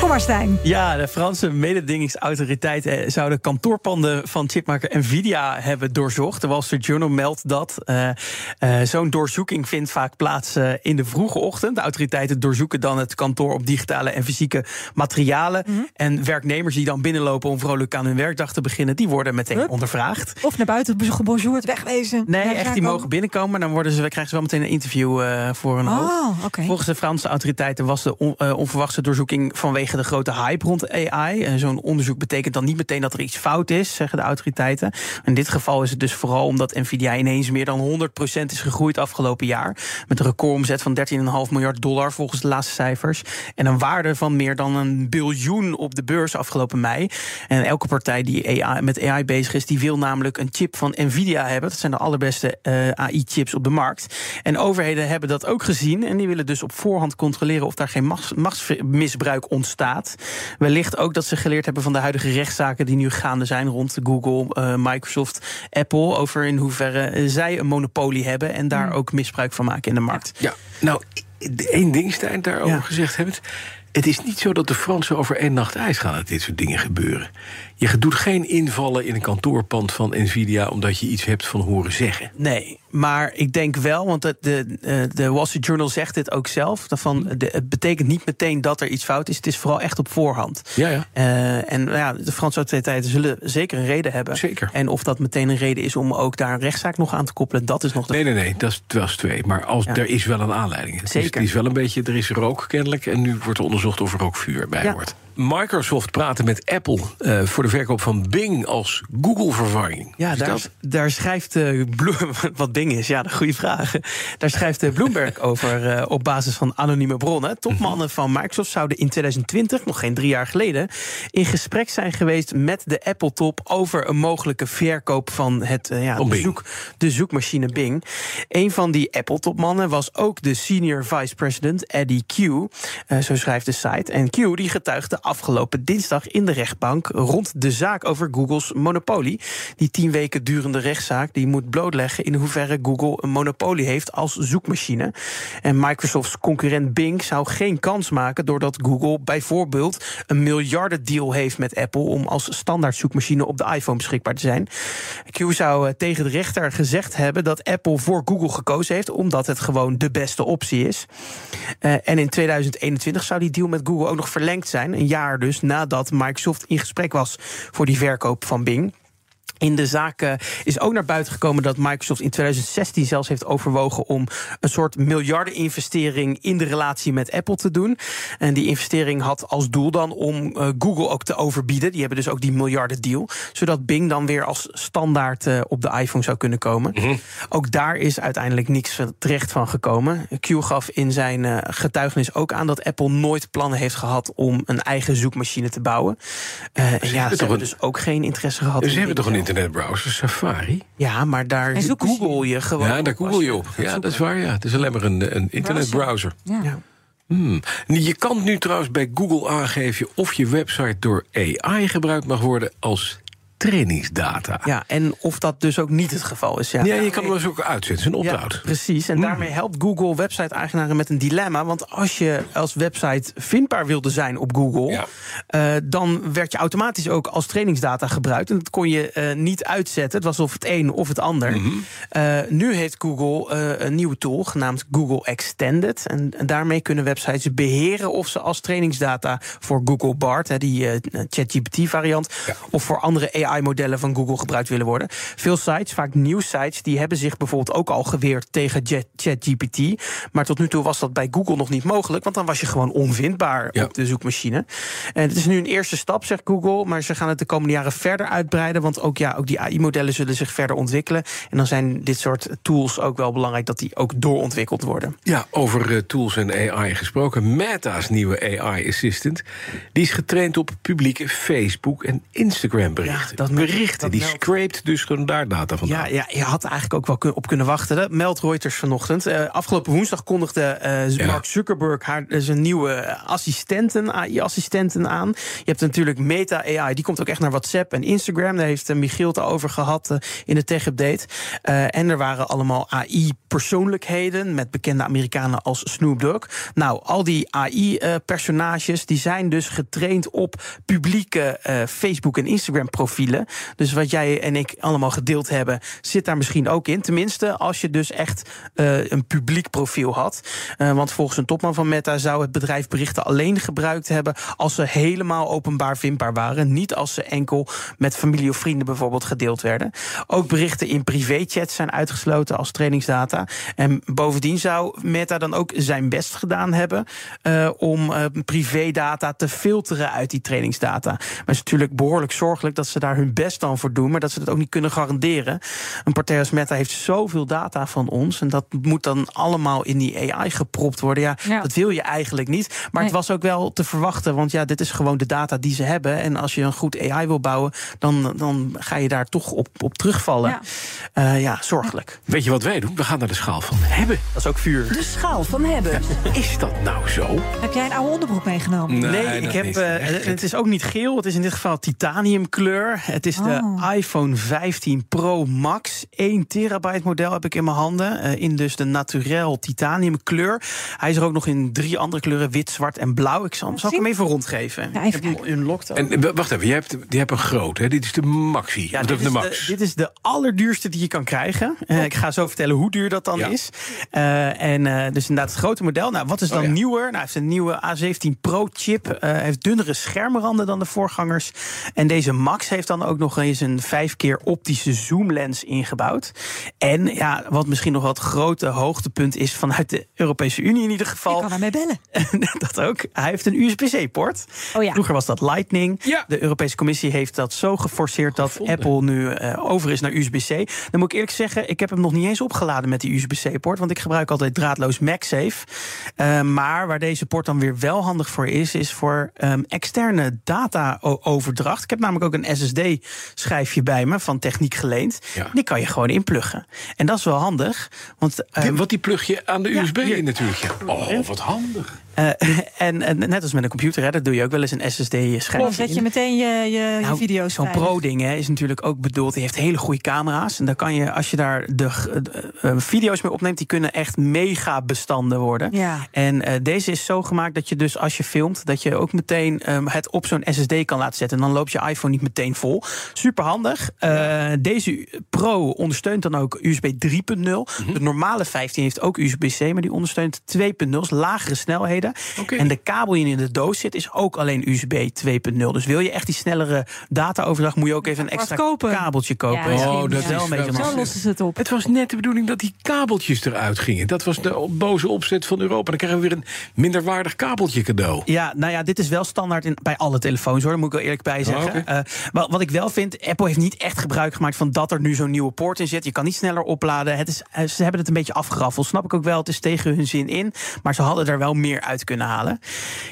Kom maar, Stijn. Ja, de Franse mededingingsautoriteiten zouden kantoorpanden van chipmaker Nvidia hebben doorzocht. De Wall Street Journal meldt dat. Uh, uh, Zo'n doorzoeking vindt vaak plaats uh, in de vroege ochtend. De autoriteiten doorzoeken dan het kantoor op digitale en fysieke materialen. Mm -hmm. En werknemers die dan binnenlopen om vrolijk aan hun werkdag te beginnen, die worden meteen Hup. ondervraagd. Of naar buiten gebonjourd, wegwezen. Nee, echt, die mogen binnenkomen. Dan worden ze, krijgen ze wel meteen een interview voor hun hoofd. Oh, okay. Volgens de Franse autoriteiten was de on, onverwachte doorzoeking vanwege de grote hype rond AI. En zo'n onderzoek betekent dan niet meteen dat er iets fout is, zeggen de autoriteiten. In dit geval is het dus vooral omdat Nvidia ineens meer dan 100% is gegroeid afgelopen jaar. Met een recordomzet van 13,5 miljard dollar volgens de laatste cijfers. En een waarde van meer dan een biljoen op de beurs afgelopen mei. En elke partij die AI, met AI bezig is, die wil namelijk een chip van Nvidia hebben. Dat zijn de allerbeste uh, AI-chips op de markt. En overheden hebben dat ook gezien. En die willen dus op voorhand controleren of daar geen machtsmisbruik ontstaat. Wellicht ook dat ze geleerd hebben van de huidige rechtszaken die nu gaande zijn rond Google, uh, Microsoft, Apple. Over in hoeverre zij een monopolie hebben en daar ook misbruik van maken in de markt. Ja, nou, één ding, Stijn, daarover ja. gezegd hebben. Het is niet zo dat de Fransen over één nacht ijs gaan dat dit soort dingen gebeuren. Je doet geen invallen in een kantoorpand van Nvidia omdat je iets hebt van horen zeggen. Nee, maar ik denk wel, want de, de, de Wall Street Journal zegt dit ook zelf. Van, de, het betekent niet meteen dat er iets fout is. Het is vooral echt op voorhand. Ja, ja. Uh, en ja, de Franse autoriteiten zullen zeker een reden hebben. Zeker. En of dat meteen een reden is om ook daar een rechtszaak nog aan te koppelen, dat is nog de Nee, nee, nee, dat is, twee. Maar als, ja. er is wel een aanleiding. Het zeker. Is, is wel een beetje, er is rook kennelijk. En nu wordt er onderzocht of er ook vuur bij ja. wordt. Microsoft praten met Apple uh, voor de verkoop van Bing als Google-vervanging. Ja, daar, daar, schrijft uh, Bloom, wat Bing is, ja, de goede vraag. Daar schrijft uh, Bloomberg over op basis van anonieme bronnen. Topmannen van Microsoft zouden in 2020, nog geen drie jaar geleden, in gesprek zijn geweest met de Apple-top over een mogelijke verkoop van het, ja, de, zoek, de zoekmachine Bing. Een van die Apple-topmannen was ook de senior vice president Eddie Q. zo schrijft de site. En Q die getuigde afgelopen dinsdag in de rechtbank rond de zaak over Google's monopolie. Die tien weken durende rechtszaak die moet blootleggen in hoeverre Google een monopolie heeft als zoekmachine. En Microsofts concurrent Bing zou geen kans maken doordat Google bijvoorbeeld een miljardendeal heeft met Apple om als standaard zoekmachine op de iPhone beschikbaar te zijn. Q zou tegen de rechter gezegd hebben dat Apple voor Google gekozen heeft omdat het gewoon de beste optie is. En in 2021 zou die deal met Google ook nog verlengd zijn. Een jaar dus nadat Microsoft in gesprek was voor die verkoop van Bing. In de zaak is ook naar buiten gekomen dat Microsoft in 2016 zelfs heeft overwogen om een soort miljardeninvestering in de relatie met Apple te doen. En die investering had als doel dan om uh, Google ook te overbieden. Die hebben dus ook die miljarden deal. Zodat Bing dan weer als standaard uh, op de iPhone zou kunnen komen. Mm -hmm. Ook daar is uiteindelijk niks terecht van gekomen. Q gaf in zijn uh, getuigenis ook aan dat Apple nooit plannen heeft gehad om een eigen zoekmachine te bouwen. en ja, ze hebben dus ook geen interesse gehad. Dus hebben toch een internetbrowser, Safari. Ja, maar daar Google je gewoon. Ja, daar Google je op. Ja, dat is waar. Ja. Het is alleen maar een, een internetbrowser. Ja. ja. Hmm. Je kan nu trouwens bij Google aangeven of je website door AI gebruikt mag worden als trainingsdata. Ja, en of dat dus ook niet het geval is. Ja, ja je kan hem dus ook uitzetten, een opt-out. Ja, precies, en daarmee helpt Google website-eigenaren met een dilemma. Want als je als website vindbaar wilde zijn op Google... Ja. Uh, dan werd je automatisch ook als trainingsdata gebruikt. En dat kon je uh, niet uitzetten. Het was of het een of het ander. Mm -hmm. uh, nu heeft Google een nieuwe tool genaamd Google Extended. En, en, daarmee kunnen websites beheren of ze als trainingsdata... voor Google BART, hè, die ChatGPT-variant... Of voor andere AI AI-modellen van Google gebruikt willen worden. Veel sites, vaak nieuwsites, die hebben zich bijvoorbeeld ook al geweerd tegen ChatGPT. Maar tot nu toe was dat bij Google nog niet mogelijk, want dan was je gewoon onvindbaar ja. op de zoekmachine. En het is nu een eerste stap, zegt Google, maar ze gaan het de komende jaren verder uitbreiden, want ook, ja, ook die AI-modellen zullen zich verder ontwikkelen. En dan zijn dit soort tools ook wel belangrijk dat die ook doorontwikkeld worden. Ja, over uh, tools en AI gesproken. Meta's nieuwe AI-assistant, die is getraind op publieke Facebook- en Instagram-berichten. Dat berichten. die scraped dus gewoon daar data vandaan. Ja, ja, je had eigenlijk ook wel kun- op kunnen wachten. Dat meldt Reuters vanochtend. Eh, afgelopen woensdag kondigde eh, Ja. Mark Zuckerberg haar, eh, zijn nieuwe assistenten, AI-assistenten aan. Je hebt natuurlijk Meta AI, die komt ook echt naar WhatsApp en Instagram. Daar heeft Michiel het over gehad eh, in de tech-update. En er waren allemaal AI-persoonlijkheden met bekende Amerikanen als Snoop Dogg. Nou, al die AI-personages die zijn dus getraind op publieke Facebook- en Instagram-profielen. Dus wat jij en ik allemaal gedeeld hebben, zit daar misschien ook in. Tenminste, als je dus echt eh, een publiek profiel had. Eh, want volgens een topman van Meta zou het bedrijf berichten alleen gebruikt hebben als ze helemaal openbaar vindbaar waren. Niet als ze enkel met familie of vrienden bijvoorbeeld gedeeld werden. Ook berichten in privéchats zijn uitgesloten als trainingsdata. En bovendien zou Meta dan ook zijn best gedaan hebben eh, om privédata te filteren uit die trainingsdata. Maar het is natuurlijk behoorlijk zorgelijk dat ze daar hun best dan voor doen, maar dat ze dat ook niet kunnen garanderen. Een partij als Meta heeft zoveel data van ons en dat moet dan allemaal in die AI gepropt worden. Ja, Ja. dat wil je eigenlijk niet. Maar Nee. het was ook wel te verwachten, want ja, dit is gewoon de data die ze hebben. En als je een goed AI wil bouwen, dan, dan ga je daar toch op, op terugvallen. Ja. Ja. ja, zorgelijk. Weet je wat wij doen? We gaan naar de schaal van hebben. Dat is ook vuur. De schaal van hebben. Is dat nou zo? Heb jij een oude onderbroek meegenomen? Nee, ik heb, eh, het is ook niet geel. Het is in dit geval titaniumkleur. Het is de Oh. iPhone 15 Pro Max. 1 terabyte model heb ik in mijn handen. eh, in dus de naturel titaniumkleur. Hij is er ook nog in drie andere kleuren. Wit, zwart en blauw. Ik zal, zal ik hem even rondgeven. Ja, ik even heb hem unlocked ook. En eh, wacht even, je hebt, je hebt een groot, hè? Dit is de Maxi. Ja, dit de is de, Max. dit is de allerduurste die je kan krijgen. Eh, ik ga zo vertellen hoe duur dat dan Ja. is. Eh, en eh, dus inderdaad het grote model. Nou, wat is dan Oh, ja. nieuwer? Nou, hij heeft een nieuwe A17 Pro chip. Heeft dunnere schermranden dan de voorgangers. En deze Max heeft dan ook nog eens een vijf keer optische zoomlens ingebouwd. En ja, wat misschien nog wel het grote hoogtepunt is vanuit de Europese Unie in ieder Ik geval. kan daarmee bellen. dat ook. Hij heeft een USB-C-poort. Oh ja. Vroeger was dat Lightning. De Europese Commissie heeft dat zo geforceerd dat. Apple nu over is naar USB-C. Dan moet ik eerlijk zeggen, ik heb hem nog niet eens opgeladen met die USB-C-poort. Want ik gebruik altijd draadloos MagSafe. Eh, maar waar deze port dan weer wel handig voor is, is voor ehm, externe data-overdracht. Ik heb namelijk ook een SSD-schijfje bij me van Techniek geleend. Ja. Die kan je gewoon inpluggen. En dat is wel handig. Want ehm, wat die plug je aan de ja, USB hier. in natuurlijk. ja. Oh, wat handig. eh, en, en net als met een computer, hè, dat doe je ook wel eens een SSD-schijfje Dan zet je meteen je, je, je nou, video's Zo'n. Pro-ding hè, is natuurlijk ook bedoeld. Die heeft hele goede camera's. En dan kan je, als je daar de, de, eh, video's mee opneemt, die kunnen echt mega bestanden worden. Ja. En eh, deze is zo gemaakt dat je dus als je filmt, dat je ook meteen ehm, het op zo'n SSD kan laten zetten. En dan loopt je iPhone niet meteen vol. Super handig. Eh, deze Pro ondersteunt dan ook USB 3.0. Mhm. De normale 15 heeft ook USB-C, maar die ondersteunt 2.0, dus lagere snelheden. En de kabel die in de doos zit, is ook alleen USB 2.0. Dus wil je echt die snellere data-overdracht, moet je ook even een extra kopen. kabeltje kopen. Ja, oh, dat is wel een beetje. Zo lossen ze het op. Het was net de bedoeling dat die kabeltjes eruit gingen. Dat was de boze opzet van Europa. Dan krijgen we weer een minderwaardig kabeltje cadeau. Ja, nou ja, dit is wel standaard in, bij alle telefoons hoor, daar moet ik wel eerlijk bij zeggen. Oh, oké. Eh, wat, wat ik wel vind, Apple heeft niet echt gebruik gemaakt van dat er nu zo'n nieuwe poort in zit. Je kan niet sneller opladen. Het is, eh, ze hebben het een beetje afgeraffeld. Snap ik ook wel, het is tegen hun zin in. Maar ze hadden er wel meer uit kunnen halen.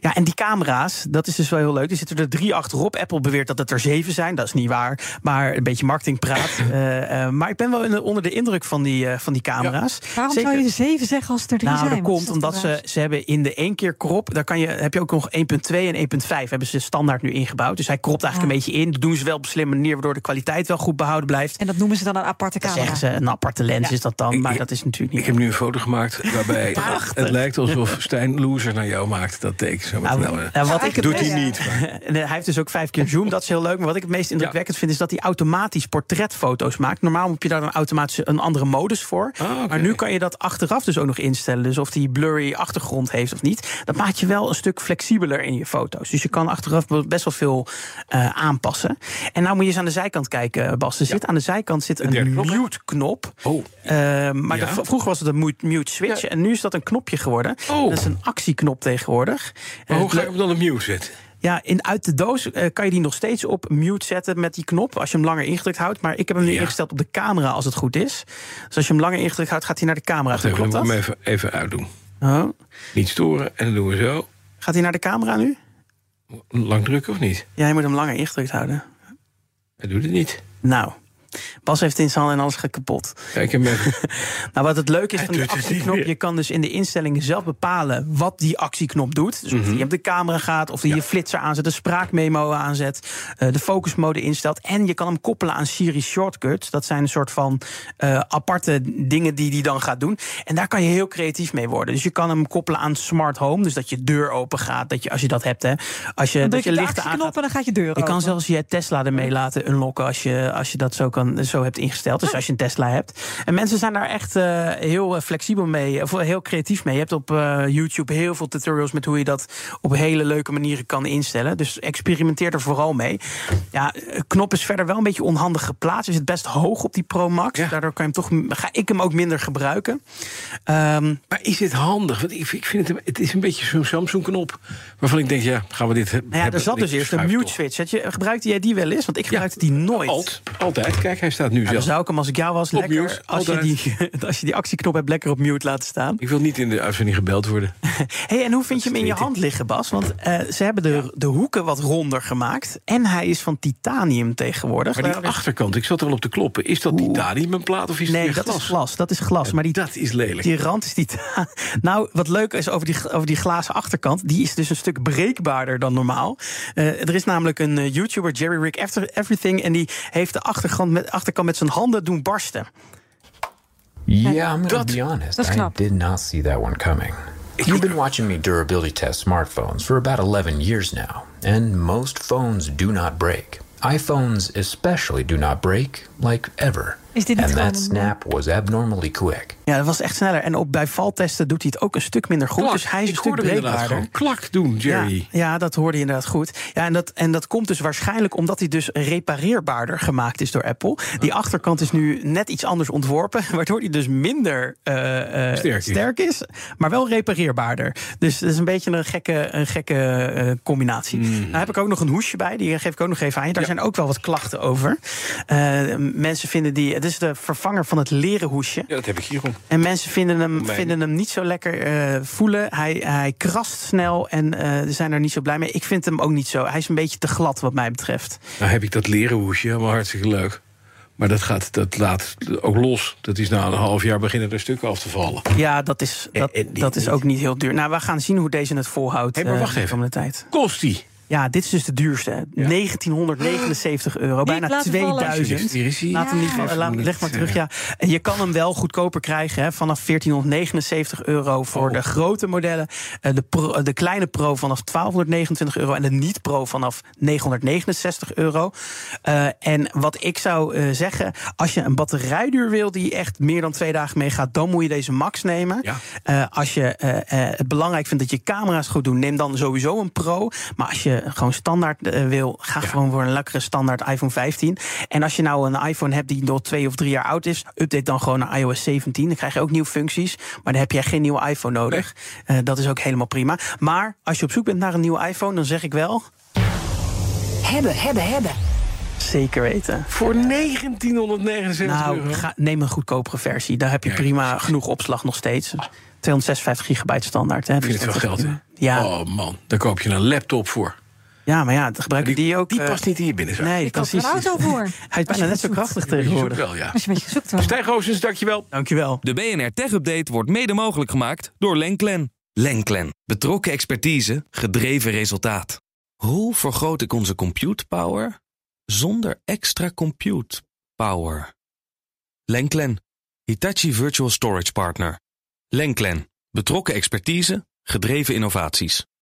Ja, en die camera's, dat is dus wel heel leuk. Er zitten er drie achterop. Apple beweert dat het er zeven zijn. Dat is niet waar. Maar een beetje marketingpraat. Eh, eh, maar ik ben wel in de- onder de indruk van die, eh, van die camera's. Waarom Zeker- zou je er zeven zeggen als het er drie nou, zijn? dat Wat is komt dat omdat ze, ze hebben in de één keer krop, daar kan je, heb je ook nog 1.2 en 1.5 hebben ze standaard nu ingebouwd. Dus hij kropt eigenlijk Ja. een beetje in. Dat doen ze wel op een slimme manier, waardoor de kwaliteit wel goed behouden blijft. En dat noemen ze dan een aparte camera. zeggen ze een aparte lens Ja. is dat dan, maar ik- dat is natuurlijk niet. Ik heb nu een foto gemaakt waarbij het lijkt alsof Stijn Loser naar jou maakt. Dat teken zo met Nou, nou, nou, wat ik Doet hij niet. hij heeft dus ook vijf keer zoom, dat is heel leuk. Maar wat ik het meest indrukwekkend vind, is dat hij automatisch portretfoto's maakt. Normaal heb je daar dan automatisch een andere modus voor. Ah. Maar nu kan je dat achteraf dus ook nog instellen. Dus of die blurry achtergrond heeft of niet. Dat maakt je wel een stuk flexibeler in je foto's. Dus je kan achteraf best wel veel eh, aanpassen. En nou moet je eens aan de zijkant kijken, Bas. Er zit aan de zijkant zit Een een mute-knop. Oh, Eh, maar Ja. vroeger was het een mute- mute switch. Ja. En nu is dat een knopje geworden. Oh. Dat is een actieknop tegenwoordig. maar Eh, hoe ga je hem dan op mute zetten? Ja, in, uit de doos eh, kan je die nog steeds op mute zetten met die knop. Als je hem langer ingedrukt houdt. Maar ik heb hem nu Ja. ingesteld op de camera als het goed is. Dus als je hem langer ingedrukt houdt, gaat hij naar de camera toe. Klopt moet ik dat? hem even, even uitdoen. Oh. Niet storen en dan doen we zo. Gaat hij naar de camera nu? Lang drukken of niet? Ja, je moet hem langer ingedrukt houden. Hij doet het niet. Nou, Bas heeft in zijn hand en alles gaat kapot. Kijk hem even. nou, wat het leuke is van die actieknop, je kan dus in de instellingen zelf bepalen wat die actieknop doet. Dus of Mhm. die op de camera gaat, of die je flitser aanzet, de spraakmemo aanzet, eh, de focusmode instelt. En je kan hem koppelen aan Siri Shortcuts. Dat zijn een soort van eh, aparte dingen die hij dan gaat doen. En daar kan je heel creatief mee worden. Dus je kan hem koppelen aan Smart Home. Dus dat je deur open gaat, dat je, als je dat hebt. Hè, als je, dat je je de lichten actieknop aangaat. en dan gaat je deur Je open. kan zelfs je Tesla ermee laten unlocken als je, als je dat zo, kan, zo hebt ingesteld. Dus als je een Tesla hebt. En mensen zijn daar echt eh, heel eh, flexibel mee, of heel creatief mee. Je hebt op eh, YouTube heel veel tutorials met hoe je dat op hele leuke manieren kan instellen. Dus experimenteer er vooral mee. Ja, eh, knop is verder wel een beetje onhandig geplaatst. Is het best hoog op die Pro Max. Ja. Daardoor kan je hem toch, ga ik hem ook minder gebruiken. Ehm, Maar is dit handig? Want ik, ik vind het, het is een beetje zo'n Samsung-knop. Waarvan ik denk, ja, gaan we dit nou ja, hebben? er zat dus eerst een mute switch. Gebruikte jij die wel eens? Want ik gebruikte die nooit. Alt, altijd. Kijk, hij staat nu Ja, dan zelf. zou ik hem als ik jou was Op lekker, mute, als, je die, als je die actieknop hebt, lekker op mute laten staan. Ik wil niet in de uitzending gebeld worden. Hey, en hoe vind je hem in je hand liggen, Bas? Want eh, ze hebben de, de hoeken wat ronder gemaakt. En hij is van titanium tegenwoordig. Maar die Daar is- achterkant, ik zat er al op te kloppen. Is dat titanium een plaat of is het Nee, weer dat glas? is glas. Dat is glas. Maar die, Dat is lelijk. die rand is titanium. Nou, wat leuk is over die, over die glazen achterkant. Die is dus een stuk breekbaarder dan normaal. Eh, er is namelijk een eh, YouTuber, Jerry Rick After Everything. En die heeft de achterkant met, achterkant met zijn handen doen barsten. Yeah, I'm gonna Dat- be honest. dat I did not see that one coming. You've been watching me durability test smartphones for about 11 years now, and most phones do not break. iPhones especially do not break, like ever. Is dit niet and that snap was abnormally quick. Ja, dat was echt sneller. En op, bij valtesten doet hij het ook een stuk minder goed. Klak. Dus hij is een ik stuk breekbaarder. klak doen, Jerry. Ja, ja, dat hoorde je inderdaad goed. Ja, en, dat, en dat komt dus waarschijnlijk omdat hij dus repareerbaarder gemaakt is door Apple. Die achterkant is nu net iets anders ontworpen, waardoor hij dus minder eh, eh, Sterk is. sterk is, maar wel repareerbaarder. Dus dat is een beetje een gekke, een gekke eh, combinatie. Nou heb ik ook nog een hoesje bij, die geef ik ook nog even aan je. Daar Mm. Ja. zijn ook wel wat klachten over. Mensen vinden die, het is de vervanger van het leren hoesje. Ja, dat heb ik hier om. En mensen vinden hem, Mijn- vinden hem niet zo lekker eh, voelen. Hij, hij krast snel en eh zijn er niet zo blij mee. Ik vind hem ook niet zo. Hij is een beetje te glad wat mij betreft. Nou heb ik dat leren hoesje, helemaal hartstikke leuk. Maar dat, gaat, dat laat ook los. Dat is na een half jaar beginnen er stukken af te vallen. Ja, dat is, dat, En- en die- dat is ook niet heel duur. Nou, we gaan zien hoe deze het volhoudt. Hé, maar eh, wacht de even. tijd. Kost die? Ja, dit is dus de duurste. 1979 euro. Bijna laten vallen. 2000. Hier is hij. Laat hem niet vallen. Laat, leg maar terug. eh, Ja. En je kan hem wel goedkoper krijgen. Hè, vanaf 1479 euro voor Oh. de grote modellen. Eh, De, pro- de kleine Pro vanaf 1229 euro. En de niet-Pro vanaf 969 euro. Eh, en wat ik zou eh, zeggen. Als je een batterijduur wil die echt meer dan twee dagen meegaat. Dan moet je deze Max nemen. Ja. Eh, als je eh, eh, het belangrijk vindt dat je camera's goed doen. Neem dan sowieso een Pro. Maar als je gewoon standaard eh, wil. Ga gewoon voor een lekkere standaard iPhone 15. En als je nou een iPhone hebt die nog twee of drie jaar oud is. Update dan gewoon naar iOS 17. Dan krijg je ook nieuwe functies. Maar dan heb jij geen nieuwe iPhone nodig. Eh, dat is ook helemaal prima. Maar als je op zoek bent naar een nieuwe iPhone. Dan zeg ik wel. Hebben, hebben, hebben. Zeker weten. Voor 1979 Nou, euro. ga, neem een goedkopere versie. Daar heb je Ja, prima genoeg opslag nog steeds. 256 gigabyte standaard. Hè, Ik dus vind het wel geld, hè? Ja, Oh man, daar koop je een laptop voor. Ja, maar ja, dan gebruiken die, ook. Die eh, past niet in je binnenzak. Nee, Ik er een auto voor. Hij is bijna net zo krachtig tegenwoordig. wel, ja. Als je een beetje zoekt. dan. Stijn dankjewel. Dankjewel. De BNR Tech Update wordt mede mogelijk gemaakt door Lenklen. Lenklen. Betrokken expertise, gedreven resultaat. Hoe vergroot ik onze compute power zonder extra compute power? Lenklen. Hitachi Virtual Storage Partner. Lenklen. Betrokken expertise, gedreven innovaties.